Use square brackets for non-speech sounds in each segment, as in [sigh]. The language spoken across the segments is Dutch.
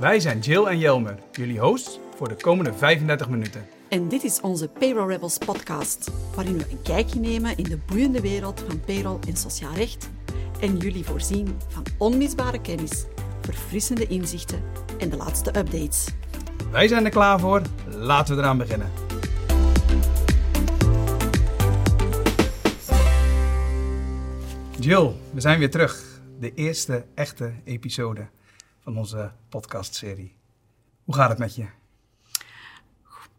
Wij zijn Jill en Jelmer, jullie hosts voor de komende 35 minuten. En dit is onze Payroll Rebels podcast, waarin we een kijkje nemen in de boeiende wereld van payroll en sociaal recht en jullie voorzien van onmisbare kennis, verfrissende inzichten en de laatste updates. Wij zijn er klaar voor, laten we eraan beginnen. Jill, we zijn weer terug. De eerste echte episode van onze podcastserie. Hoe gaat het met je?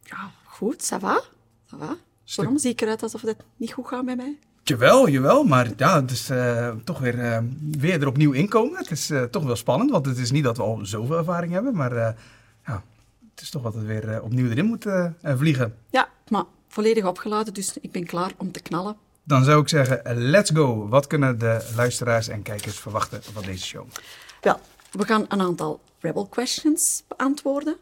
Ja, goed, ça va? Ça va? Waarom zie ik eruit alsof het niet goed gaat met mij? Jawel, jawel, maar ja, het is eh, toch weer, eh, weer er opnieuw inkomen. Het is eh, toch wel spannend, want het is niet dat we al zoveel ervaring hebben, maar ja, het is toch wat we weer opnieuw erin moeten vliegen. Ja, maar volledig opgeladen, dus ik ben klaar om te knallen. Dan zou ik zeggen, let's go. Wat kunnen de luisteraars en kijkers verwachten van deze show? Wel, we gaan een aantal Rebel questions beantwoorden.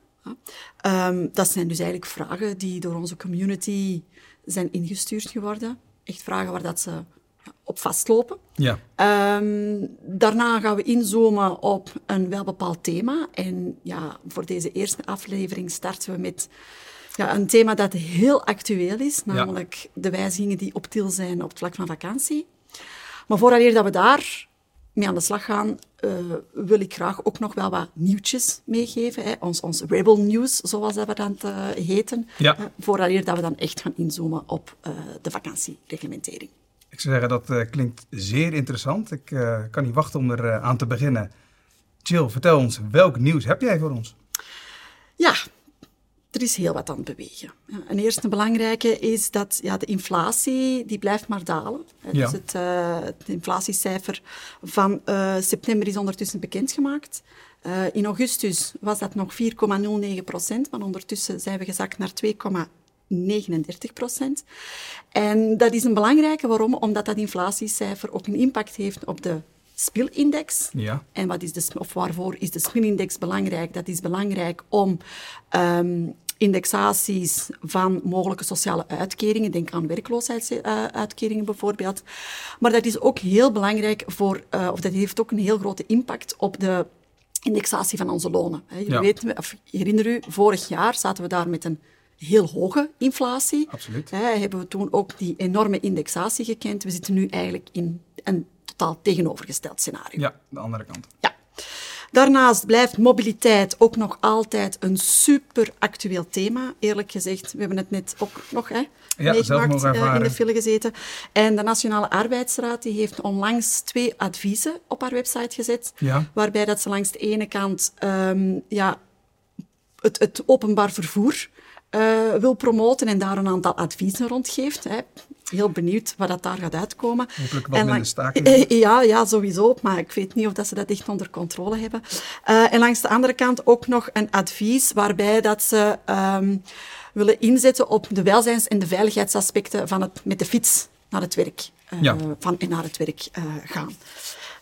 Ehm, dat zijn dus eigenlijk vragen die door onze community zijn ingestuurd geworden. Echt vragen waar dat ze op vastlopen. Ja. Ehm, daarna gaan we inzoomen op een wel bepaald thema. En ja, voor deze eerste aflevering starten we met ja, een thema dat heel actueel is, namelijk de wijzigingen die op til zijn op het vlak van vakantie. Maar voordat dat we daar mee aan de slag gaan, uh, wil ik graag ook nog wel wat nieuwtjes meegeven. Hè. Ons, ons Rebel News, zoals dat we dan uh, heten. Ja. Uh, voordat dat we dan echt gaan inzoomen op de vakantiereglementering. Ik zou zeggen, dat klinkt zeer interessant. Ik kan niet wachten om er aan te beginnen. Jill, vertel ons, welk nieuws heb jij voor ons? Ja, er is heel wat aan het bewegen. Een eerste belangrijke is dat ja, de inflatie die blijft maar dalen. Ja. Dus het, uh, het, inflatiecijfer van uh, september is ondertussen bekendgemaakt. Uh, in augustus was dat nog 4,09 procent, maar ondertussen zijn we gezakt naar 2,39 procent. En dat is een belangrijke, waarom? Omdat dat inflatiecijfer ook een impact heeft op de spielindex. Ja. En wat is de, of waarvoor is de spielindex belangrijk? Dat is belangrijk om um, indexaties van mogelijke sociale uitkeringen, denk aan werkloosheidsuitkeringen bijvoorbeeld. Maar dat is ook heel belangrijk voor, uh, of dat heeft ook een heel grote impact op de indexatie van onze lonen. Je ja. weet, of herinner u, vorig jaar zaten we daar met een heel hoge inflatie. Absoluut. Hebben we toen ook die enorme indexatie gekend. We zitten nu eigenlijk in een totaal tegenovergesteld scenario. Ja, de andere kant. Ja. Daarnaast blijft mobiliteit ook nog altijd een super actueel thema. Eerlijk gezegd, we hebben het net ook nog hè, ja, meegemaakt uh, in de file gezeten. En de Nationale Arbeidsraad die heeft onlangs twee adviezen op haar website gezet. Ja. Waarbij dat ze langs de ene kant um, ja, het, het openbaar vervoer uh, wil promoten en daar een aantal adviezen rondgeeft. Hè. Heel benieuwd wat dat daar gaat uitkomen. Hopelijk wat minder staken. [laughs] Ja, ja, sowieso. Maar ik weet niet of dat ze dat echt onder controle hebben. Uh, en langs de andere kant ook nog een advies waarbij dat ze um, willen inzetten op de welzijns- en de veiligheidsaspecten van het met de fiets naar het werk, uh, ja. van en naar het werk gaan.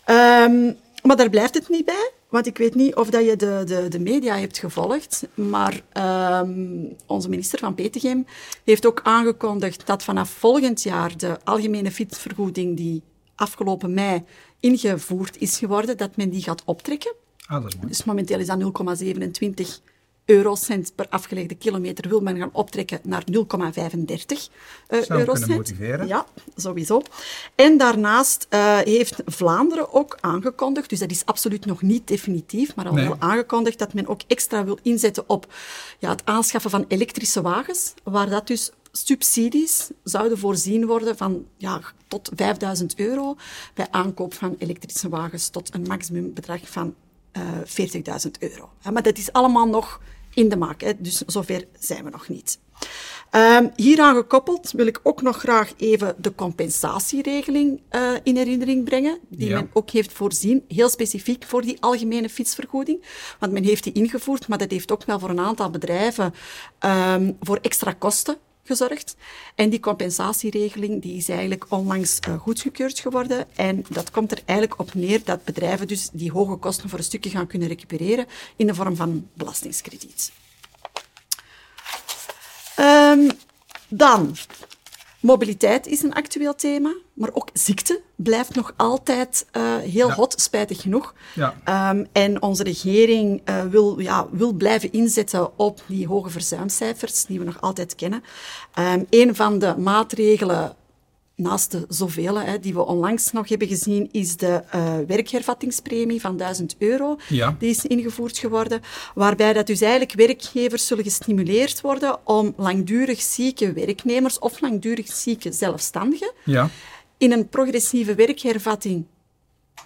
Um, maar daar blijft het niet bij. Want ik weet niet of dat je de, de, de media hebt gevolgd, maar um, onze minister van Petegem heeft ook aangekondigd dat vanaf volgend jaar de algemene fietsvergoeding die afgelopen mei ingevoerd is geworden, dat men die gaat optrekken. Ah, dat is mooi. Dus momenteel is dat 0,27 eurocent per afgelegde kilometer wil men gaan optrekken naar 0,35 uh, Zou eurocent. kunnen motiveren. Ja, sowieso. En daarnaast uh, heeft Vlaanderen ook aangekondigd, dus dat is absoluut nog niet definitief, maar al Nee. wel aangekondigd dat men ook extra wil inzetten op ja, het aanschaffen van elektrische wagens, waar dat dus subsidies zouden voorzien worden van ja, tot 5000 euro bij aankoop van elektrische wagens tot een maximumbedrag van uh, 40.000 euro. Ja, maar dat is allemaal nog in de maak, hè, dus zover zijn we nog niet. Um, hieraan gekoppeld wil ik ook nog graag even de compensatieregeling uh, in herinnering brengen, die Ja. men ook heeft voorzien, heel specifiek voor die algemene fietsvergoeding. Want men heeft die ingevoerd, maar dat heeft ook wel voor een aantal bedrijven um, voor extra kosten En die compensatieregeling die is eigenlijk onlangs uh, goedgekeurd geworden. En dat komt er eigenlijk op neer dat bedrijven dus die hoge kosten voor een stukje gaan kunnen recupereren in de vorm van belastingskrediet. Um, dan Mobiliteit is een actueel thema, maar ook ziekte blijft nog altijd uh, heel hot, spijtig genoeg. Ja. Um, en onze regering uh, wil, ja, wil blijven inzetten op die hoge verzuimcijfers die we nog altijd kennen. Um, een van de maatregelen naast de zoveel hè, die we onlangs nog hebben gezien, is de uh, werkhervattingspremie van 1000 euro. Ja. Die is ingevoerd geworden. Waarbij dat dus eigenlijk werkgevers zullen gestimuleerd worden om langdurig zieke werknemers of langdurig zieke zelfstandigen ja. in een progressieve werkhervatting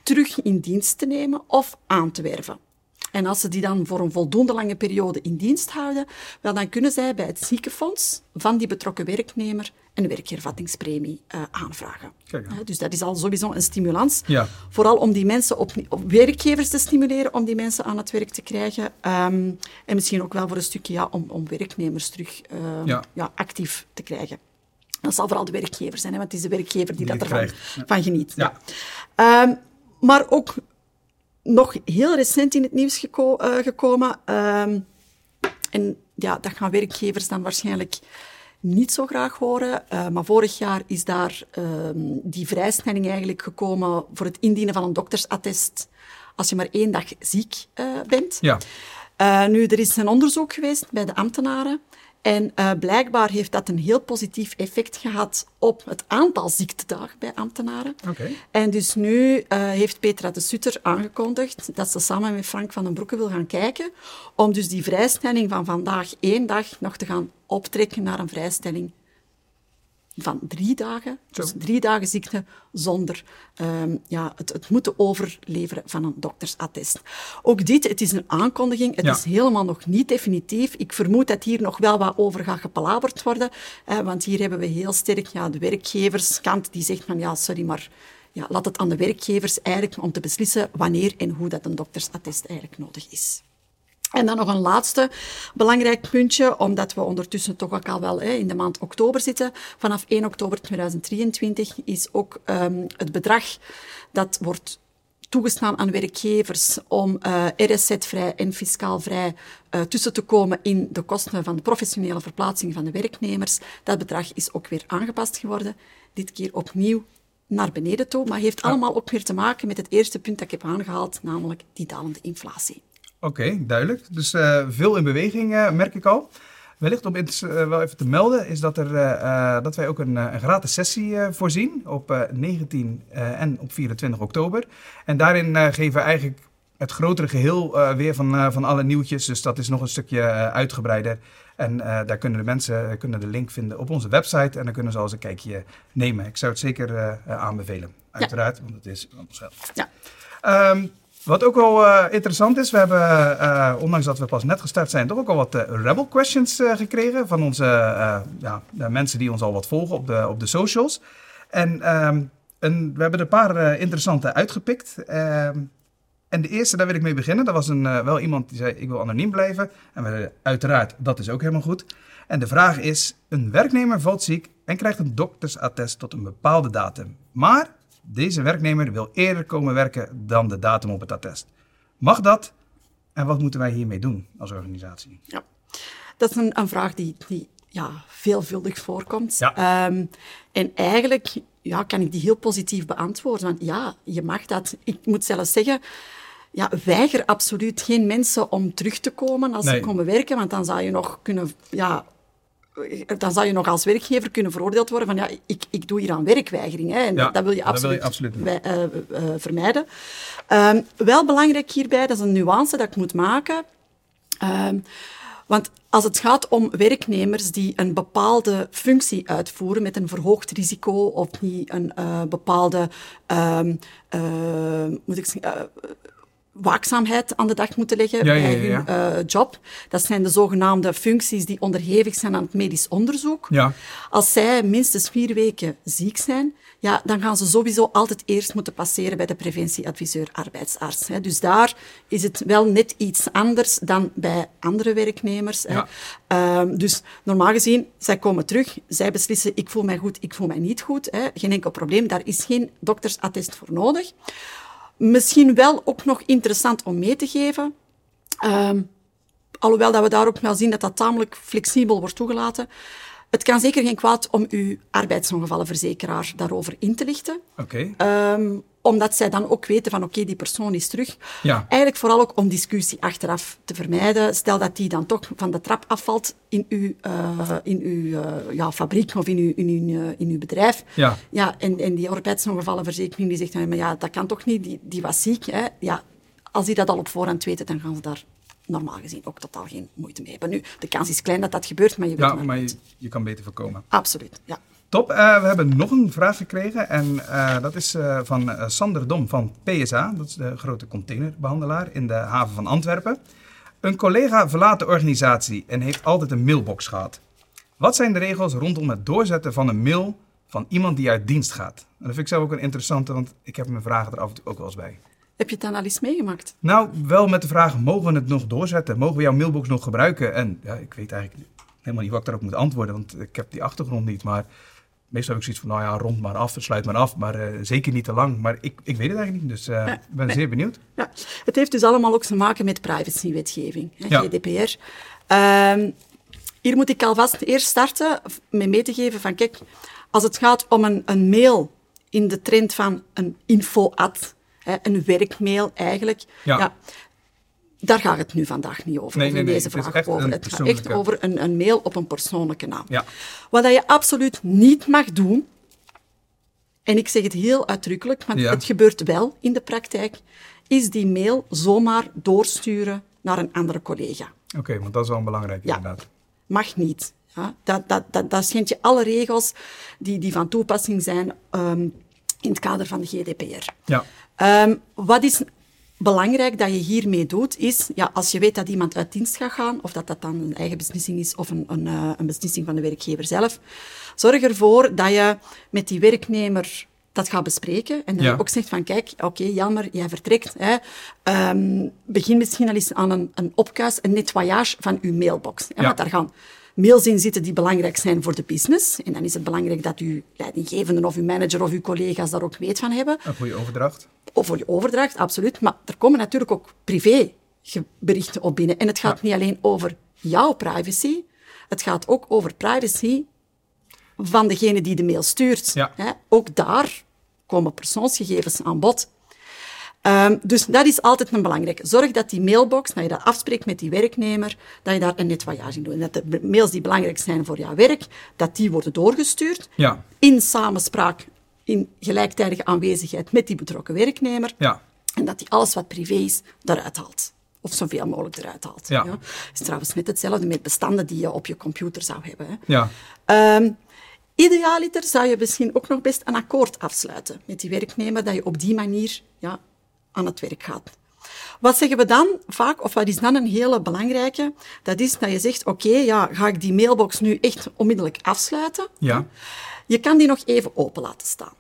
terug in dienst te nemen of aan te werven. En als ze die dan voor een voldoende lange periode in dienst houden, wel, dan kunnen zij bij het ziekenfonds van die betrokken werknemer een werkhervattingspremie uh, aanvragen. Kijk, uh, dus dat is al sowieso een stimulans. Ja. Vooral om die mensen op, op, werkgevers te stimuleren om die mensen aan het werk te krijgen. Um, en misschien ook wel voor een stukje ja, om, om werknemers terug uh, ja. ja. actief te krijgen. Dat zal vooral de werkgever zijn, hè, want het is de werkgever die, die dat ervan van geniet. Ja. Um, maar ook nog heel recent in het nieuws geko uh, gekomen. Um, en ja, dat gaan werkgevers dan waarschijnlijk niet zo graag horen. Uh, maar vorig jaar is daar uh, die vrijstelling eigenlijk gekomen voor het indienen van een doktersattest als je maar één dag ziek uh, bent. Ja. nu, er is een onderzoek geweest bij de ambtenaren en blijkbaar heeft dat een heel positief effect gehad op het aantal ziektedagen bij ambtenaren. Okay. En dus nu heeft Petra de Sutter aangekondigd dat ze samen met Frank van den Broeke wil gaan kijken om dus die vrijstelling van vandaag één dag nog te gaan optrekken naar een vrijstelling van drie dagen. Dus drie dagen ziekte zonder um, ja, het, het, moeten overleveren van een doktersattest. Ook dit, het is een aankondiging. Het is helemaal nog niet definitief. Ik vermoed dat hier nog wel wat over gaat gepalaberd worden. want hier hebben we heel sterk ja, de werkgeverskant die zegt van ja, sorry, maar ja, laat het aan de werkgevers eigenlijk om te beslissen wanneer en hoe dat een doktersattest eigenlijk nodig is. En dan nog een laatste belangrijk puntje, omdat we ondertussen toch ook al wel hè, in de maand oktober zitten. Vanaf 1 oktober 2023 is ook um, het bedrag dat wordt toegestaan aan werkgevers om uh, eh, RSZ-vrij en fiscaal-vrij uh, tussen te komen in de kosten van de professionele verplaatsing van de werknemers. Dat bedrag is ook weer aangepast geworden. Dit keer opnieuw naar beneden toe, maar heeft allemaal ook weer te maken met het eerste punt dat ik heb aangehaald, namelijk die dalende inflatie. Oké, duidelijk. Dus uh, veel in beweging, uh, merk ik al. Wellicht om iets uh, wel even te melden, is dat, er, dat wij ook een, een gratis sessie voorzien op 19 en op 24 oktober. En daarin geven we eigenlijk het grotere geheel weer van, van alle nieuwtjes. Dus dat is nog een stukje uitgebreider. En daar kunnen de mensen kunnen de link vinden op onze website. En dan kunnen ze al eens een kijkje nemen. Ik zou het zeker aanbevelen, uiteraard, want het is van onszelf. Ja. Um, wat ook wel uh, interessant is, we hebben, uh, ondanks dat we pas net gestart zijn, toch ook al wat uh, Rebel questions gekregen van onze ja, de mensen die ons al wat volgen op de, op de socials. En, um, en we hebben er een paar interessante uitgepikt. Ehm, en de eerste, daar wil ik mee beginnen. Dat was een, wel iemand die zei, ik wil anoniem blijven. En we, uiteraard, dat is ook helemaal goed. En de vraag is, een werknemer valt ziek en krijgt een doktersattest tot een bepaalde datum. Maar deze werknemer wil eerder komen werken dan de datum op het attest. Mag dat? En wat moeten wij hiermee doen als organisatie? Ja, dat is een, een vraag die, die ja, veelvuldig voorkomt. Ja. Um, en eigenlijk ja, kan ik die heel positief beantwoorden. Want ja, je mag dat. Ik moet zelfs zeggen, ja, weiger absoluut geen mensen om terug te komen als ze komen werken. Want dan zou je nog kunnen ja, dan zou je nog als werkgever kunnen veroordeeld worden van ja, ik, ik doe hier aan werkweigering. Hè, en dat wil je absoluut, absoluut bij, uh, uh, vermijden. Um, wel belangrijk hierbij, dat is een nuance dat ik moet maken. Um, want als het gaat om werknemers die een bepaalde functie uitvoeren met een verhoogd risico of die een uh, bepaalde, um, moet ik zeggen, waakzaamheid aan de dag moeten leggen bij hun uh, job. Dat zijn de zogenaamde functies die onderhevig zijn aan het medisch onderzoek. Als zij minstens vier weken ziek zijn, ja, dan gaan ze sowieso altijd eerst moeten passeren bij de preventieadviseur arbeidsarts. Hè. Dus daar is het wel net iets anders dan bij andere werknemers. Hè. Um, dus normaal gezien, zij komen terug, zij beslissen ik voel mij goed, ik voel mij niet goed. Hè. Geen enkel probleem, daar is geen doktersattest voor nodig. Misschien wel ook nog interessant om mee te geven. Um, alhoewel dat we daar ook wel zien dat dat tamelijk flexibel wordt toegelaten. het kan zeker geen kwaad om uw arbeidsongevallenverzekeraar daarover in te lichten. Oké. Ehm, omdat zij dan ook weten van oké, die persoon is terug. Ja. Eigenlijk vooral ook om discussie achteraf te vermijden. Stel dat die dan toch van de trap afvalt in uw, uh, in uw uh, ja, fabriek of in uw, in uw, uh, in uw bedrijf. Ja. Ja, en, en die arbeidsongevallenverzekering die zegt, maar ja, dat kan toch niet, die, die was ziek. Hè? Ja, als die dat al op voorhand weten, dan gaan ze daar normaal gezien ook totaal geen moeite mee hebben. Nu, de kans is klein dat dat gebeurt, maar je weet Ja, maar maar je, nooit. je kan beter voorkomen. Absoluut, ja. Top. Eh, we hebben nog een vraag gekregen en eh, dat is eh, van Sander Dom van PSA. Dat is de grote containerbehandelaar in de haven van Antwerpen. Een collega verlaat de organisatie en heeft altijd een mailbox gehad. Wat zijn de regels rondom het doorzetten van een mail van iemand die uit dienst gaat? En dat vind ik zelf ook een interessante, want ik heb mijn vragen er af en toe ook wel eens bij. Heb je het dan al eens meegemaakt? Nou, wel met de vraag, mogen we het nog doorzetten? Mogen we jouw mailbox nog gebruiken? En ja, ik weet eigenlijk helemaal niet wat ik daarop moet antwoorden, want ik heb die achtergrond niet. Maar meestal heb ik zoiets van, nou ja, rond maar af, sluit maar af. Maar eh, zeker niet te lang. Maar ik, ik weet het eigenlijk niet, dus eh, Ja, ik ben nee. zeer benieuwd. Ja, het heeft dus allemaal ook te maken met privacywetgeving, hè, Ja. GDPR. Ehm, hier moet ik alvast eerst starten met mee te geven van, kijk, als het gaat om een, een mail in de trend van een info-ad, een werkmail eigenlijk, Ja. Daar gaat het nu vandaag niet over, Nee, over nee, nee, deze het vraag echt over. Het gaat echt over een, een mail op een persoonlijke naam. Ja. Wat dat je absoluut niet mag doen, en ik zeg het heel uitdrukkelijk, want Ja. het gebeurt wel in de praktijk, is die mail zomaar doorsturen naar een andere collega. Oké, want dat is wel een belangrijke Ja. inderdaad. Mag niet. Ja, dat, dat, dat, dat schendt je alle regels die, die van toepassing zijn ehm, in het kader van de GDPR. Ja, Ehm, wat is belangrijk dat je hiermee doet, is ja, als je weet dat iemand uit dienst gaat gaan, of dat dat dan een eigen beslissing is of een, een, eh, een beslissing van de werkgever zelf, zorg ervoor dat je met die werknemer dat gaat bespreken. En dat Ja. je ook zegt van, kijk, oké, jammer, jij vertrekt. Hè. Ehm, begin misschien al eens aan een, een opkuis, een nettoyage van uw mailbox. Hè, Ja. Want daar gaan mails in zitten die belangrijk zijn voor de business. En dan is het belangrijk dat uw leidinggevende of uw manager of uw collega's daar ook weet van hebben een goede overdracht. of voor je overdracht, absoluut. Maar er komen natuurlijk ook privé ge- berichten op binnen. En het gaat Ja. niet alleen over jouw privacy, het gaat ook over privacy van degene die de mail stuurt. Ja. Ook daar komen persoonsgegevens aan bod. Ehm, dus dat is altijd een belangrijke. Zorg dat die mailbox, dat je dat afspreekt met die werknemer, dat je daar een nettoyage in doet. En dat de mails die belangrijk zijn voor jouw werk, dat die worden doorgestuurd Ja, in samenspraak, in gelijktijdige aanwezigheid met die betrokken werknemer. ja, En dat hij alles wat privé is, eruit haalt. Of zoveel mogelijk eruit haalt. Ja. Het is trouwens net hetzelfde met bestanden die je op je computer zou hebben. Hè. ja. Ehm, idealiter zou je misschien ook nog best een akkoord afsluiten met die werknemer, dat je op die manier ja, aan het werk gaat. Wat zeggen we dan vaak, of wat is dan een hele belangrijke? Dat is dat je zegt, oké, ja, ga ik die mailbox nu echt onmiddellijk afsluiten? Ja, Je kan die nog even open laten staan.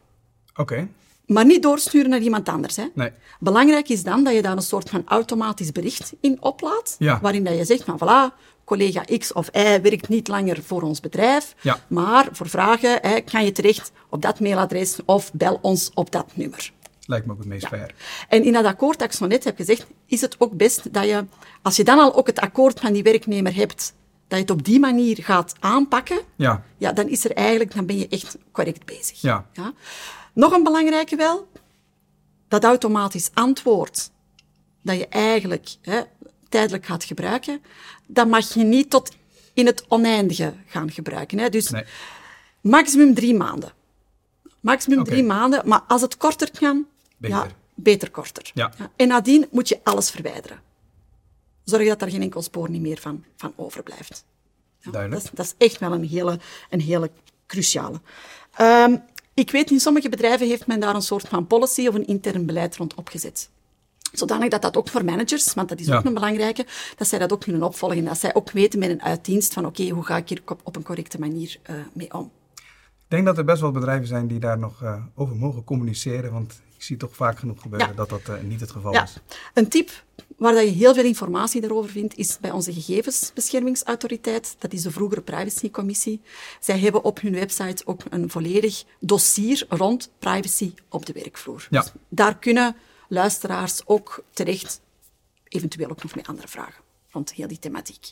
oké. Maar niet doorsturen naar iemand anders. Hè? Nee. Belangrijk is dan dat je daar een soort van automatisch bericht in oplaat, Ja. waarin dat je zegt van voilà, collega X of Y werkt niet langer voor ons bedrijf, Ja. maar voor vragen hè, kan je terecht op dat mailadres of bel ons op dat nummer. Lijkt me ook het meest fair. En in dat akkoord dat ik zo net heb gezegd, is het ook best dat je, als je dan al ook het akkoord van die werknemer hebt, dat je het op die manier gaat aanpakken, Ja, ja, dan is er eigenlijk, dan ben je echt correct bezig. Ja. Nog een belangrijke wel, dat automatisch antwoord dat je eigenlijk hè, tijdelijk gaat gebruiken, dat mag je niet tot in het oneindige gaan gebruiken. Hè. Dus nee. maximum drie maanden. Maximum drie maanden, maar als het korter kan, Beter. Ja, beter korter. Ja. En nadien moet je alles verwijderen. Zorg dat er geen enkel spoor niet meer van, van overblijft. Ja, Duidelijk. Dat is, dat is echt wel een hele, een hele cruciale. Ehm, ik weet, in sommige bedrijven heeft men daar een soort van policy of een intern beleid rond opgezet. Zodanig dat dat ook voor managers, want dat is Ja. ook een belangrijke, dat zij dat ook kunnen opvolgen. Dat zij ook weten met een uitdienst van oké, hoe ga ik hier op, op een correcte manier eh, mee om. Ik denk dat er best wel bedrijven zijn die daar nog eh, over mogen communiceren, want ik zie toch vaak genoeg gebeuren Ja. dat dat eh, niet het geval Ja, is. een tip waar dat je heel veel informatie daarover vindt, is bij onze gegevensbeschermingsautoriteit. Dat is de vroegere privacycommissie. Zij hebben op hun website ook een volledig dossier rond privacy op de werkvloer. Ja. Dus daar kunnen luisteraars ook terecht, eventueel ook nog met andere vragen rond heel die thematiek.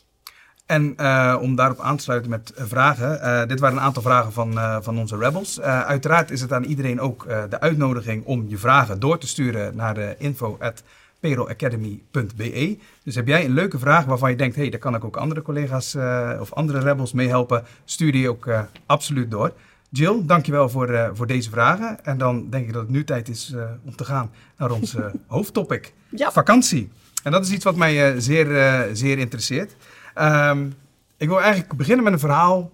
En uh, om daarop aan te sluiten met vragen. Uh, dit waren een aantal vragen van, uh, van onze Rebels. uiteraard is het aan iedereen ook de uitnodiging om je vragen door te sturen naar de info.perelacademy.be. Dus heb jij een leuke vraag waarvan je denkt, hé, hey, daar kan ik ook andere collega's of andere Rebels mee helpen, stuur die ook absoluut door. Jill, dankjewel voor, voor deze vragen. En dan denk ik dat het nu tijd is om te gaan naar ons [laughs] hoofdtopic, ja. vakantie. En dat is iets wat mij zeer, zeer interesseert. Um, ik wil eigenlijk beginnen met een verhaal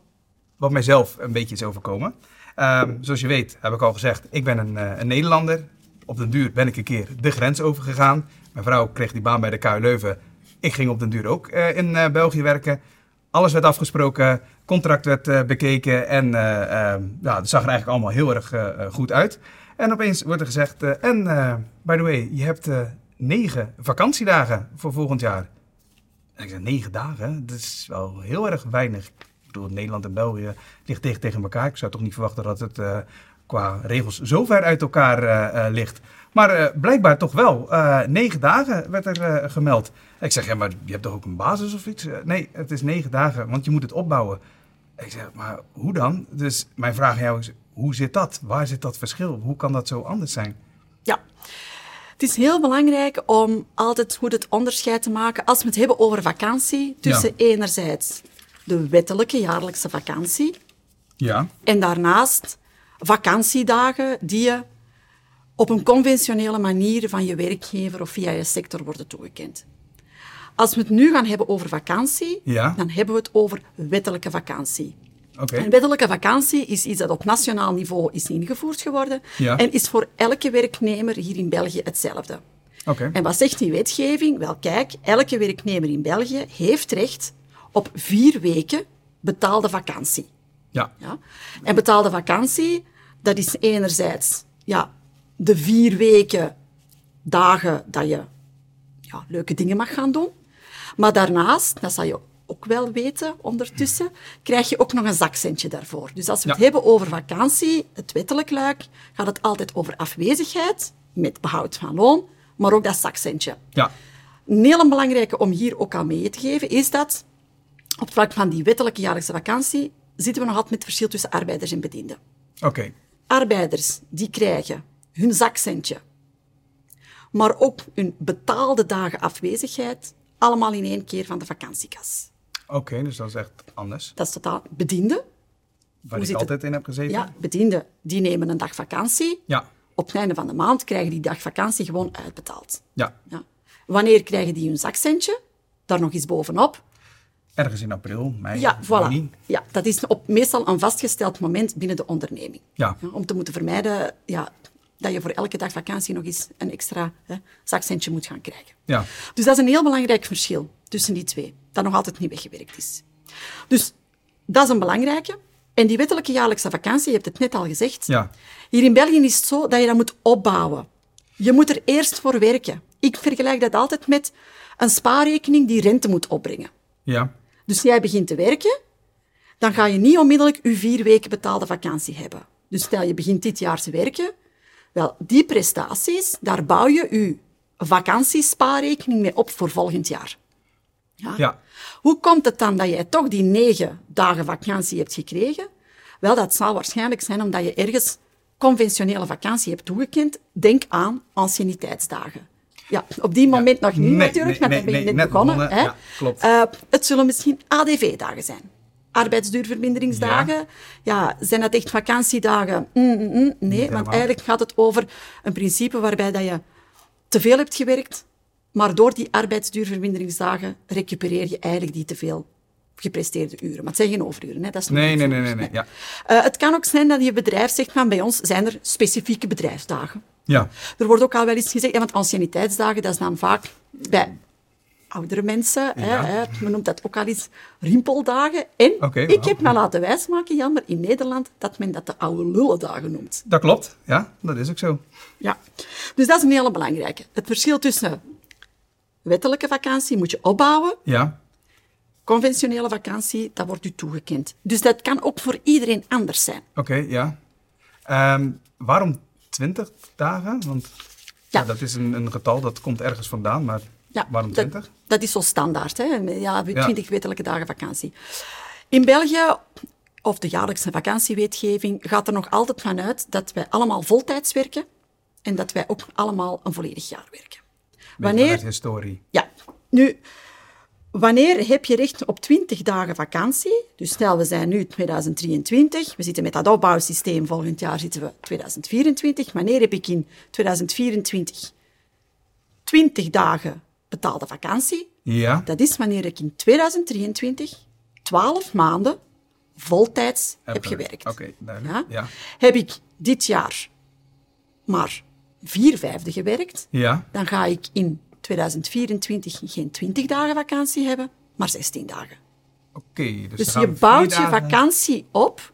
wat mijzelf een beetje is overkomen. Um, zoals je weet, heb ik al gezegd, ik ben een, uh, een, Nederlander. Op den duur ben ik een keer de grens overgegaan. Mijn vrouw kreeg die baan bij de KU Leuven. Ik ging op den duur ook uh, in uh, België werken. Alles werd afgesproken, contract werd bekeken en ja, het zag er eigenlijk allemaal heel erg goed uit. En opeens wordt er gezegd, en by the way, je hebt negen vakantiedagen voor volgend jaar. Ik zei, negen dagen? Dat is wel heel erg weinig. Ik bedoel, Nederland en België ligt dicht tegen elkaar. Ik zou toch niet verwachten dat het uh, qua regels zo ver uit elkaar uh, ligt. Maar blijkbaar toch wel. negen dagen werd er gemeld. Ik zeg, ja, maar je hebt toch ook een basis of iets? nee, het is negen dagen, want je moet het opbouwen. Ik zeg, maar hoe dan? Dus mijn vraag aan jou is, hoe zit dat? Waar zit dat verschil? Hoe kan dat zo anders zijn? Ja, het is heel belangrijk om altijd goed het onderscheid te maken als we het hebben over vakantie tussen enerzijds de wettelijke jaarlijkse vakantie ja. en daarnaast vakantiedagen die je op een conventionele manier van je werkgever of via je sector worden toegekend. Als we het nu gaan hebben over vakantie, ja. dan hebben we het over wettelijke vakantie. Okay. Een wettelijke vakantie is iets dat op nationaal niveau is ingevoerd geworden en is voor elke werknemer hier in België hetzelfde. Okay. En wat zegt die wetgeving? Wel, kijk, elke werknemer in België heeft recht op vier weken betaalde vakantie. Ja. ja? En betaalde vakantie, dat is enerzijds ja, de vier weken dagen dat je ja, leuke dingen mag gaan doen. Maar daarnaast, dat zal je ook wel weten ondertussen, krijg je ook nog een zakcentje daarvoor. Dus als we het hebben over vakantie, het wettelijk luik, gaat het altijd over afwezigheid met behoud van loon, maar ook dat zakcentje. Ja. Een hele belangrijke om hier ook aan mee te geven, is dat op het vlak van die wettelijke jaarlijkse vakantie zitten we nog altijd met het verschil tussen arbeiders en bedienden. Oké. Arbeiders die krijgen hun zakcentje, maar ook hun betaalde dagen afwezigheid, allemaal in één keer van de vakantiekas. Oké, dus dat is echt anders. Dat is totaal bedienden. Waar ik altijd in heb gezeten? Ja, bedienden die nemen een dag vakantie. Ja. Op het einde van de maand krijgen die dag vakantie gewoon uitbetaald. Ja. ja. Wanneer krijgen die hun zakcentje? Daar nog eens bovenop. Ergens in april, mei, ja, voilà. Ja, dat is op meestal een vastgesteld moment binnen de onderneming. Ja. ja om te moeten vermijden ja, dat je voor elke dag vakantie nog eens een extra hè, zakcentje moet gaan krijgen. Ja. Dus dat is een heel belangrijk verschil tussen die twee, dat nog altijd niet weggewerkt is. Dus dat is een belangrijke. En die wettelijke jaarlijkse vakantie, je hebt het net al gezegd. Ja. Hier in België is het zo dat je dat moet opbouwen. Je moet er eerst voor werken. Ik vergelijk dat altijd met een spaarrekening die rente moet opbrengen. Ja. Dus jij begint te werken, dan ga je niet onmiddellijk je vier weken betaalde vakantie hebben. Dus stel je begint dit jaar te werken, wel, die prestaties, daar bouw je je vakantiespaarrekening mee op voor volgend jaar. Ja? ja. Hoe komt het dan dat jij toch die negen dagen vakantie hebt gekregen? Wel, dat zal waarschijnlijk zijn omdat je ergens conventionele vakantie hebt toegekend. Denk aan anciëniteitsdagen. Ja, op die moment nog niet natuurlijk, nee, nee, ben je net, begonnen. begonnen. hè? Ja, klopt. Uh, het zullen misschien ADV-dagen zijn. Arbeidsduurverminderingsdagen. Ja. ja. zijn dat echt vakantiedagen? Mm, mm, mm. nee, want eigenlijk gaat het over een principe waarbij dat je te veel hebt gewerkt, maar door die arbeidsduurverminderingsdagen recupereer je eigenlijk die te veel gepresteerde uren. Maar het zijn geen overuren, hè? dat is nee, nee, nee, nee, nee, ja. Uh, het kan ook zijn dat je bedrijf zegt van bij ons zijn er specifieke bedrijfsdagen. Ja. Er wordt ook al wel eens gezegd, ja, want anciëniteitsdagen, dat is dan vaak bij oudere mensen. Ja. Hè, men noemt dat ook al eens rimpeldagen. En okay, ik heb me laten wijsmaken, Jan, maar in Nederland, dat men dat de oude lullendagen noemt. Dat klopt, ja, dat is ook zo. Ja, dus dat is een hele belangrijke. Het verschil tussen wettelijke vakantie moet je opbouwen. Ja. Conventionele vakantie, dat wordt u toegekend. Dus dat kan ook voor iedereen anders zijn. Oké, okay, ja. Um, waarom 20 dagen? Want ja. ja dat is een, een, getal dat komt ergens vandaan, maar Ja, Waarom 20? Dat, dat, is zo standaard. Hè? Ja, 20 wettelijke dagen vakantie. In België, of de jaarlijkse vakantiewetgeving, gaat er nog altijd vanuit dat wij allemaal voltijds werken en dat wij ook allemaal een volledig jaar werken. Wanneer... historie. Ja. Nu, wanneer heb je recht op 20 dagen vakantie? Dus stel, we zijn nu 2023, we zitten met dat opbouwsysteem, volgend jaar zitten we 2024. Wanneer heb ik in 2024 20 dagen betaalde vakantie? Ja. Dat is wanneer ik in 2023 12 maanden voltijds heb, gewerkt. Oké, ja? ja? Heb ik dit jaar maar vier vijfde gewerkt, ja. dan ga ik in 2024 geen 20 dagen vakantie hebben, maar 16 dagen. Oké, dus, dus je bouwt je vakantie op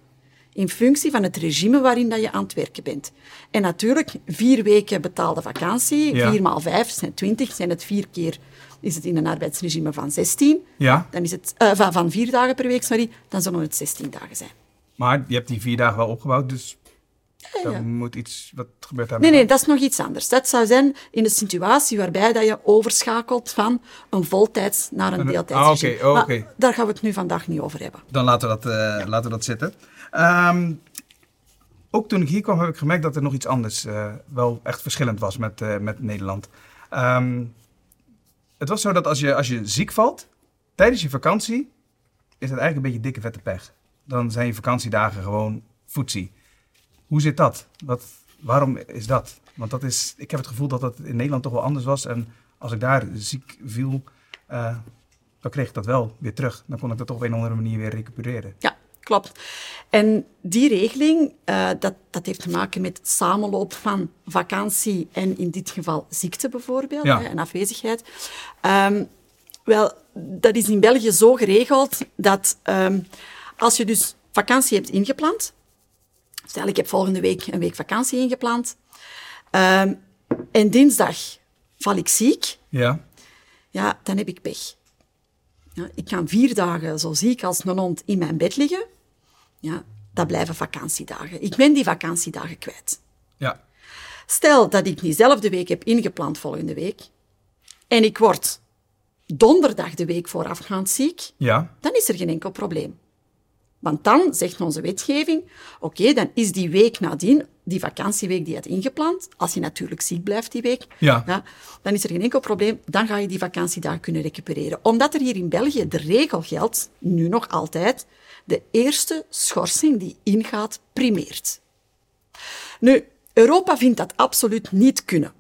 in functie van het regime waarin dat je aan het werken bent. En natuurlijk, vier weken betaalde vakantie, ja. vier maal vijf zijn 20, zijn het vier keer is het in een arbeidsregime van 16. Ja. Dan is het, uh, van, van vier dagen per week, sorry, dan zullen het 16 dagen zijn. Maar je hebt die vier dagen wel opgebouwd, dus ja, ja. moet iets, wat gebeurt daar? Nee, nee, dat is nog iets anders. Dat zou zijn in de situatie waarbij dat je overschakelt van een voltijds naar een deeltijds. Ah, oké, oké. Daar gaan we het nu vandaag niet over hebben. Dan laten we dat, uh, laten we dat zitten. Um, ook toen ik hier kwam heb ik gemerkt dat er nog iets anders uh, wel echt verschillend was met, uh, met Nederland. Um, het was zo dat als je, als je ziek valt tijdens je vakantie, is het eigenlijk een beetje dikke vette pech. Dan zijn je vakantiedagen gewoon voetzie. Hoe zit dat? Wat, waarom is dat? Want dat is, ik heb het gevoel dat dat in Nederland toch wel anders was. En als ik daar ziek viel, uh, dan kreeg ik dat wel weer terug. Dan kon ik dat toch op een of andere manier weer recupereren. Ja, klopt. En die regeling, uh, dat, dat heeft te maken met het samenloop van vakantie en in dit geval ziekte bijvoorbeeld, ja. hè, en afwezigheid. Um, wel, dat is in België zo geregeld dat um, als je dus vakantie hebt ingepland, stel ik heb volgende week een week vakantie ingepland, um, en dinsdag val ik ziek, ja. ja, dan heb ik pech. Ja, ik kan vier dagen zo ziek als een hond in mijn bed liggen. Ja, dat blijven vakantiedagen. Ik ben die vakantiedagen kwijt. Ja. Stel dat ik diezelfde week heb ingepland volgende week en ik word donderdag de week voorafgaand ziek, ja. dan is er geen enkel probleem. Want dan zegt onze wetgeving, oké, okay, dan is die week nadien, die vakantieweek die je had ingepland, als je natuurlijk ziek blijft die week, ja. ja. dan is er geen enkel probleem, dan ga je die vakantiedag kunnen recupereren. Omdat er hier in België de regel geldt, nu nog altijd, de eerste schorsing die ingaat, primeert. Nu, Europa vindt dat absoluut niet kunnen.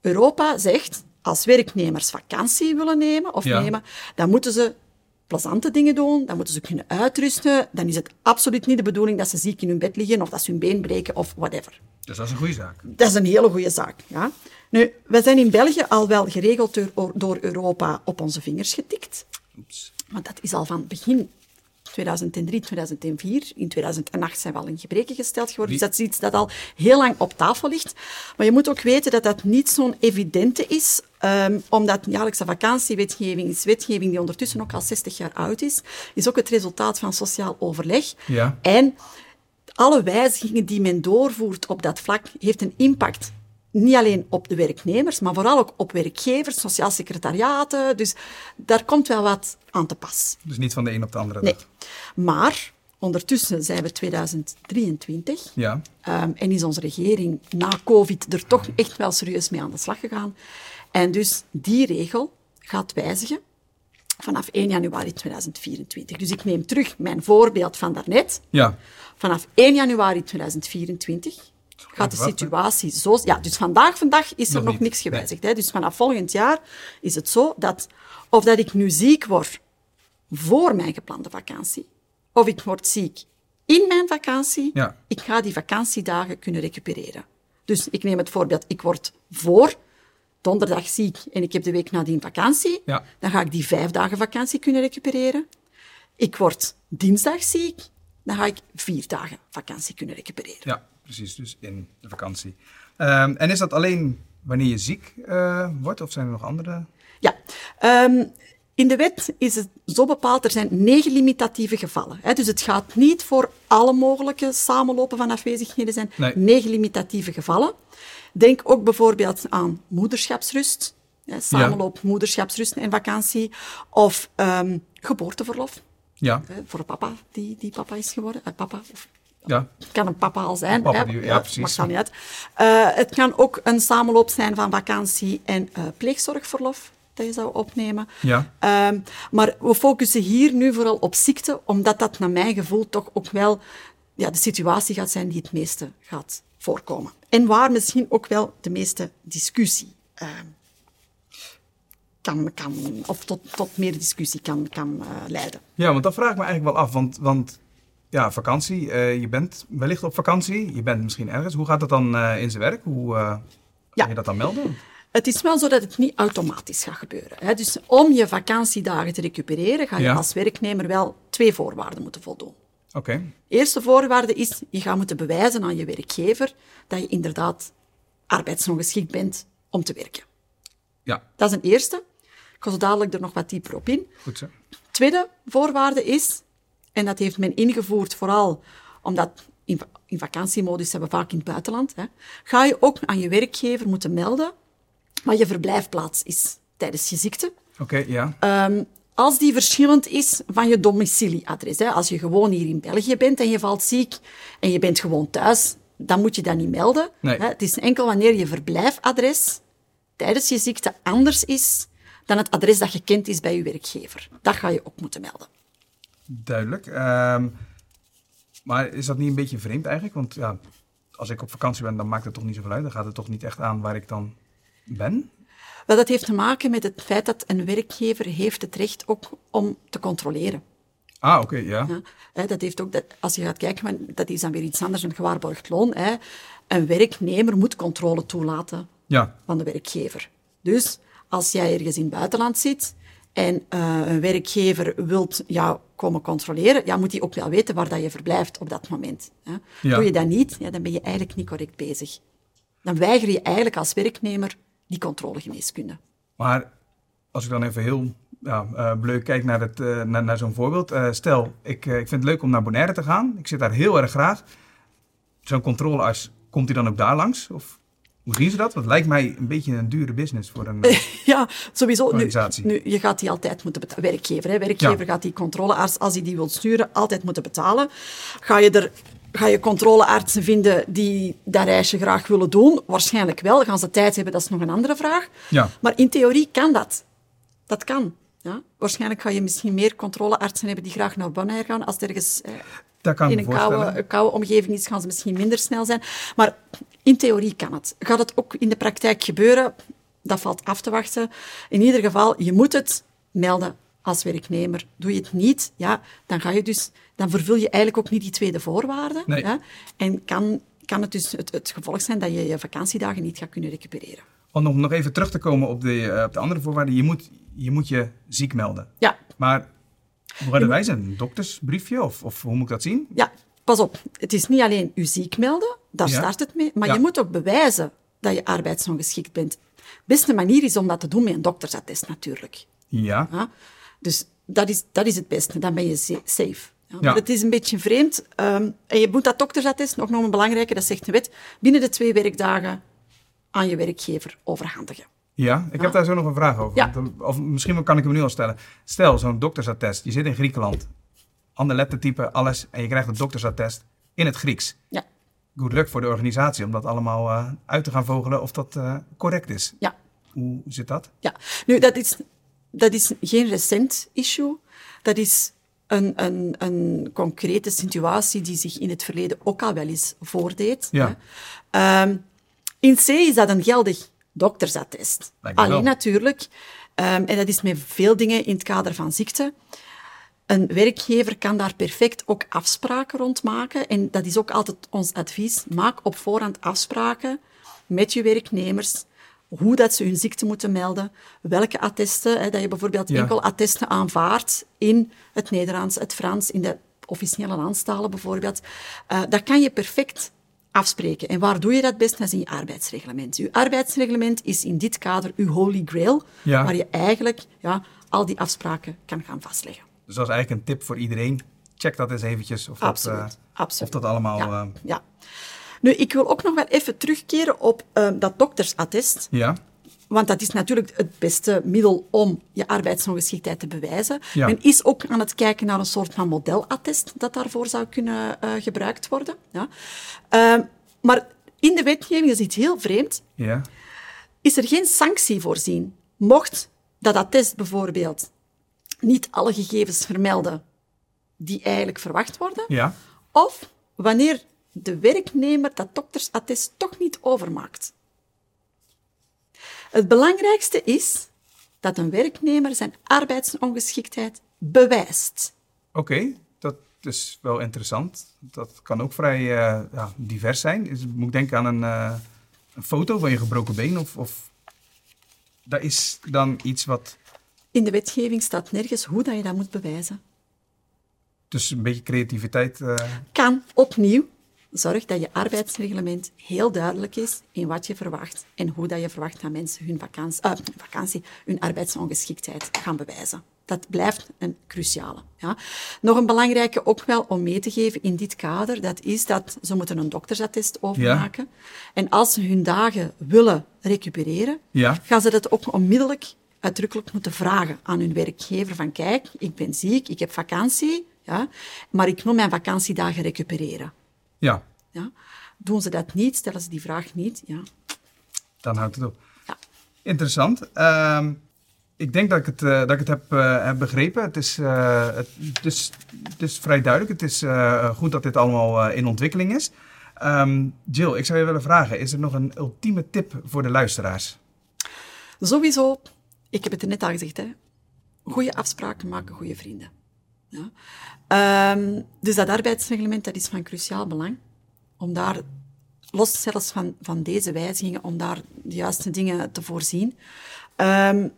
Europa zegt, als werknemers vakantie willen nemen of ja. nemen, dan moeten ze plezante dingen doen, dan moeten ze kunnen uitrusten. Dan is het absoluut niet de bedoeling dat ze ziek in hun bed liggen of dat ze hun been breken of whatever. Dus dat is een goede zaak. Dat is een hele goede zaak. Ja. Nu, we zijn in België al wel geregeld door, door Europa op onze vingers getikt. Oeps. Maar dat is al van begin 2003, 2004. In 2008 zijn we al in gebreken gesteld geworden. Dus dat is iets dat al heel lang op tafel ligt. Maar je moet ook weten dat dat niet zo'n evidente is, um, omdat jaarlijkse vakantiewetgeving is wetgeving die ondertussen ook al 60 jaar oud is, is ook het resultaat van sociaal overleg. Ja. En alle wijzigingen die men doorvoert op dat vlak heeft een impact niet alleen op de werknemers, maar vooral ook op werkgevers, sociaal secretariaten. Dus daar komt wel wat aan te pas. Dus niet van de een op de andere Nee. Maar ondertussen zijn we 2023 ja. um, en is onze regering na COVID er toch echt wel serieus mee aan de slag gegaan. En dus die regel gaat wijzigen vanaf 1 januari 2024. Dus ik neem terug mijn voorbeeld van daarnet. Ja. Vanaf 1 januari 2024 gaat de situatie zo... Ja, dus vandaag, vandaag is er nog, nog niks gewijzigd. Nee. Hè? Dus vanaf volgend jaar is het zo dat of dat ik nu ziek word voor mijn geplande vakantie, of ik word ziek in mijn vakantie, ja. ik ga die vakantiedagen kunnen recupereren. Dus ik neem het voorbeeld, ik word voor donderdag ziek en ik heb de week nadien vakantie, ja. dan ga ik die vijf dagen vakantie kunnen recupereren. Ik word dinsdag ziek, dan ga ik vier dagen vakantie kunnen recupereren. Ja, precies. Dus in de vakantie. Um, en is dat alleen wanneer je ziek uh, wordt of zijn er nog andere? Ja. Um, in de wet is het zo bepaald, er zijn negen limitatieve gevallen. Hè. Dus het gaat niet voor alle mogelijke samenlopen van afwezigheden zijn. Nee. Negen limitatieve gevallen. Denk ook bijvoorbeeld aan moederschapsrust. hè, samenloop moederschapsrust en vakantie, of ehm, geboorteverlof. Ja. voor papa die, die papa is geworden. Uh, papa, of, ja. Het kan een papa al zijn. Papa die, ja, precies. Maakt niet uit. Uh, het kan ook een samenloop zijn van vakantie en uh, pleegzorgverlof dat je zou opnemen. Ja. Um, maar we focussen hier nu vooral op ziekte, omdat dat naar mijn gevoel toch ook wel ja, de situatie gaat zijn die het meeste gaat voorkomen. En waar misschien ook wel de meeste discussie uh, kan, kan, of tot, tot meer discussie kan, kan uh, leiden. Ja, want dat vraag ik me eigenlijk wel af. Want, want ja, vakantie, uh, je bent wellicht op vakantie, je bent misschien ergens. Hoe gaat dat dan uh, in zijn werk? Hoe kan ja. je dat dan melden? Het is wel zo dat het niet automatisch gaat gebeuren. Hè. Dus om je vakantiedagen te recupereren, ga je ja. als werknemer wel twee voorwaarden moeten voldoen. Oké. Okay. Eerste voorwaarde is, je gaat moeten bewijzen aan je werkgever dat je inderdaad arbeidsongeschikt bent om te werken. Ja. Dat is een eerste. Ik ga zo dadelijk er nog wat dieper op in. Goed zo. Tweede voorwaarde is, en dat heeft men ingevoerd vooral omdat in, in vakantiemodus hebben we vaak in het buitenland, hè, ga je ook aan je werkgever moeten melden wat je verblijfplaats is tijdens je ziekte. Oké, okay, ja. Um, als die verschillend is van je domicilieadres. Hè. Als je gewoon hier in België bent en je valt ziek en je bent gewoon thuis, dan moet je dat niet melden. Nee. Hè. Het is enkel wanneer je verblijfadres tijdens je ziekte anders is dan het adres dat gekend is bij je werkgever. Dat ga je ook moeten melden. Duidelijk. Um, maar is dat niet een beetje vreemd eigenlijk? Want ja, als ik op vakantie ben, dan maakt het toch niet zoveel uit. Dan gaat het toch niet echt aan waar ik dan ben? Wel, dat heeft te maken met het feit dat een werkgever heeft het recht ook om te controleren. Ah, oké, okay, ja. dat heeft ook, dat, als je gaat kijken, dat is dan weer iets anders, een gewaarborgd loon. Hè. Een werknemer moet controle toelaten ja. van de werkgever. Dus als jij ergens in het buitenland zit en uh, een werkgever wilt jou komen controleren, ja, moet hij ook wel weten waar dat je verblijft op dat moment. Hè. Ja. Doe je dat niet, ja, dan ben je eigenlijk niet correct bezig. Dan weiger je eigenlijk als werknemer die controlegeneeskunde. Maar als ik dan even heel ja, uh, bleuk kijk naar, het, uh, naar, naar zo'n voorbeeld. Uh, stel, ik, ik vind het leuk om naar Bonaire te gaan. Ik zit daar heel erg graag. Zo'n controlearts, komt hij dan ook daar langs? Of hoe zien ze dat? Want het lijkt mij een beetje een dure business voor een [laughs] ja, sowieso. organisatie. Nu, nu, je gaat die altijd moeten betalen. Werkgever, hè. Werkgever Ja. gaat die controlearts, als hij die wil sturen, altijd moeten betalen. Ga je er... Ga je controleartsen vinden die dat reisje graag willen doen? Waarschijnlijk wel. Gaan ze tijd hebben? Dat is nog een andere vraag. Ja. Maar in theorie kan dat. Dat kan. Ja? Waarschijnlijk ga je misschien meer controleartsen hebben die graag naar Bonaire gaan. Als er ergens eh, Dat kan in een koude, een koude omgeving is, gaan ze misschien minder snel zijn. Maar in theorie kan het. Gaat het ook in de praktijk gebeuren? Dat valt af te wachten. In ieder geval, je moet het melden als werknemer. Doe je het niet, ja, dan, ga je dus, dan vervul je eigenlijk ook niet die tweede voorwaarde. Nee. Ja, en kan, kan het dus het, het gevolg zijn dat je je vakantiedagen niet gaat kunnen recupereren. Om nog, even terug te komen op de, eh, op de andere voorwaarden. Je moet, je moet je ziek melden. Ja, Maar hoe hadden wij zijn? Een doktersbriefje? Of, of hoe moet ik dat zien? Ja, pas op. Het is niet alleen u ziek melden, daar Ja. start het mee. Maar Ja. je moet ook bewijzen dat je arbeidsongeschikt bent. De beste manier is om dat te doen met een doktersattest natuurlijk. Ja. Ja? Dus dat is, dat is het beste. Dan ben je sa- safe. Ja, het is een beetje vreemd. ehm, en je moet dat doktersattest, nog nog een belangrijke, dat zegt de wet, binnen de twee werkdagen aan je werkgever overhandigen. Ja, ik heb daar zo nog een vraag over. Ja. Want, Of misschien kan ik hem nu al stellen. Stel, zo'n doktersattest. Je zit in Griekenland. Ander lettertype, alles. En je krijgt een doktersattest in het Grieks. Ja, Good luck voor de organisatie om dat allemaal eh, uit te gaan vogelen of dat eh, correct is. ja. Hoe zit dat? Ja, nu, dat is, dat is geen recent issue. Dat is een, een, een concrete situatie die zich in het verleden ook al wel eens voordeed. Ja. Ehm, in C is dat een geldig doktersattest. Alleen wel. natuurlijk, ehm, en dat is met veel dingen in het kader van ziekte, een werkgever kan daar perfect ook afspraken rond maken. En dat is ook altijd ons advies. Maak op voorhand afspraken met je werknemers. Hoe dat ze hun ziekte moeten melden. Welke attesten. Hè, dat je bijvoorbeeld Ja. enkel attesten aanvaardt in het Nederlands, het Frans, in de officiële landstalen bijvoorbeeld. Eh, dat kan je perfect afspreken. En waar doe je dat best? Dat is in je arbeidsreglement. Je arbeidsreglement is in dit kader uw holy grail, Ja. waar je eigenlijk ja, al die afspraken kan gaan vastleggen. Dus dat is eigenlijk een tip voor iedereen. Check dat eens eventjes of, Absoluut, dat, eh, absoluut. of dat allemaal... Ja, eh, ja. Nu, ik wil ook nog wel even terugkeren op eh, dat doktersattest. ja. want dat is natuurlijk het beste middel om je arbeidsongeschiktheid te bewijzen. Ja. Men is ook aan het kijken naar een soort van modelattest dat daarvoor zou kunnen eh, gebruikt worden. Ja. Ehm, maar in de wetgeving is iets heel vreemd. Ja. Is er geen sanctie voorzien? Mocht dat attest bijvoorbeeld niet alle gegevens vermelden die eigenlijk verwacht worden, Ja. of wanneer de werknemer dat doktersattest toch niet overmaakt. Het belangrijkste is dat een werknemer zijn arbeidsongeschiktheid bewijst. Oké, dat is wel interessant. Dat kan ook vrij eh, ja, divers zijn. Moet ik denken aan een, eh, een foto van je gebroken been? Of, of dat is dan iets wat... In de wetgeving staat nergens hoe dat je dat moet bewijzen. Dus een beetje creativiteit... eh, Kan opnieuw zorg dat je arbeidsreglement heel duidelijk is in wat je verwacht en hoe dat je verwacht dat mensen hun vakantie, eh, vakantie hun arbeidsongeschiktheid gaan bewijzen. Dat blijft een cruciale. Ja. Nog een belangrijke ook wel om mee te geven in dit kader, dat is dat ze moeten een doktersattest overmaken. En als ze hun dagen willen recupereren, Ja. gaan ze dat ook onmiddellijk uitdrukkelijk moeten vragen aan hun werkgever van kijk, ik ben ziek, ik heb vakantie, ja, maar ik wil mijn vakantiedagen recupereren. Ja, Ja. Doen ze dat niet, stellen ze die vraag niet, ja. dan houdt het op. ja. Interessant. Ehm, ik denk dat ik het, eh, dat ik het heb, heb begrepen. Het is, eh, het, het is, het is vrij duidelijk. Het is goed dat dit allemaal in ontwikkeling is. Ehm, Jill, ik zou je willen vragen, is er nog een ultieme tip voor de luisteraars? Sowieso, ik heb het er net al gezegd, hè. goede afspraken maken goede vrienden. Ja. Ehm, dus dat arbeidsreglement dat is van cruciaal belang. Om daar, los zelfs van, van deze wijzigingen, om daar de juiste dingen te voorzien. Ehm,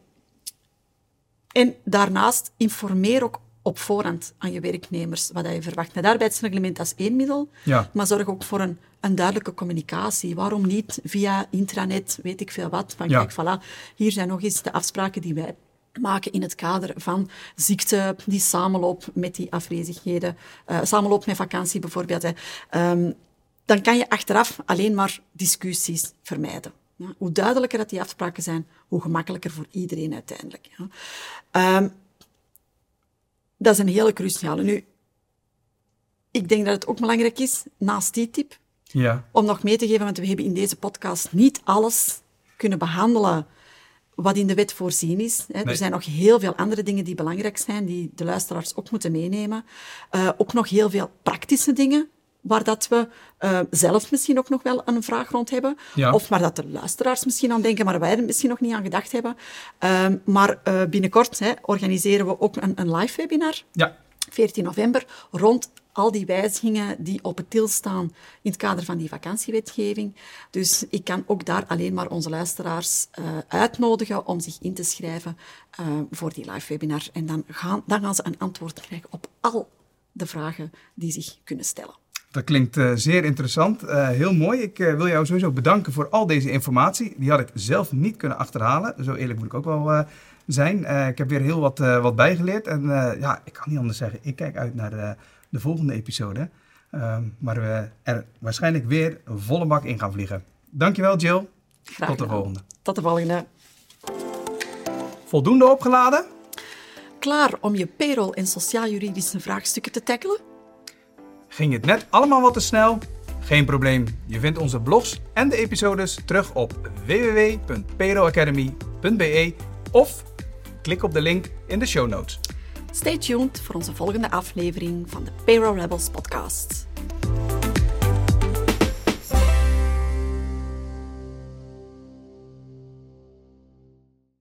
en daarnaast informeer ook op voorhand aan je werknemers wat je verwacht. Het arbeidsreglement dat is één middel, Ja. maar zorg ook voor een, een duidelijke communicatie. Waarom niet via intranet, weet ik veel wat. Van Ja. kijk, voilà, hier zijn nog eens de afspraken die wij maken in het kader van ziekte die samenloopt met die afwezigheden, eh, samenloopt met vakantie bijvoorbeeld. Hè. Ehm, dan kan je achteraf alleen maar discussies vermijden. Ja, hoe duidelijker dat die afspraken zijn, hoe gemakkelijker voor iedereen uiteindelijk. Ja. Ehm, dat is een hele cruciale. Nu, ik denk dat het ook belangrijk is, naast die tip, Ja, om nog mee te geven, want we hebben in deze podcast niet alles kunnen behandelen wat in de wet voorzien is. Hè. Nee. Er zijn nog heel veel andere dingen die belangrijk zijn, die de luisteraars ook moeten meenemen. Eh, ook nog heel veel praktische dingen, waar dat we eh, zelf misschien ook nog wel een vraag rond hebben. Ja. Of waar dat de luisteraars misschien aan denken, maar wij er misschien nog niet aan gedacht hebben. Ehm, maar eh, binnenkort hè, organiseren we ook een, een live webinar. ja, 14 november, rond al die wijzigingen die op het til staan in het kader van die vakantiewetgeving. Dus ik kan ook daar alleen maar onze luisteraars eh, uitnodigen om zich in te schrijven eh, voor die live webinar. En dan gaan, dan gaan ze een antwoord krijgen op al de vragen die zich kunnen stellen. dat klinkt eh, zeer interessant. Heel mooi. Ik wil jou sowieso bedanken voor al deze informatie. Die had ik zelf niet kunnen achterhalen. Zo eerlijk moet ik ook wel zijn. Ik heb weer heel wat, wat bijgeleerd. En ja, ik kan niet anders zeggen. Ik kijk uit naar de, de volgende episode. Ehm, waar we er waarschijnlijk weer een volle bak in gaan vliegen. Dankjewel Jill. Graag Tot de volgende. Tot de volgende. Voldoende opgeladen? Klaar om je payroll- en sociaal-juridische vraagstukken te tackelen? Ging het net allemaal wat te snel? Geen probleem. Je vindt onze blogs en de episodes terug op www.peroacademy.be of klik op de link in de show notes. Stay tuned voor onze volgende aflevering van de Payroll Rebels podcast.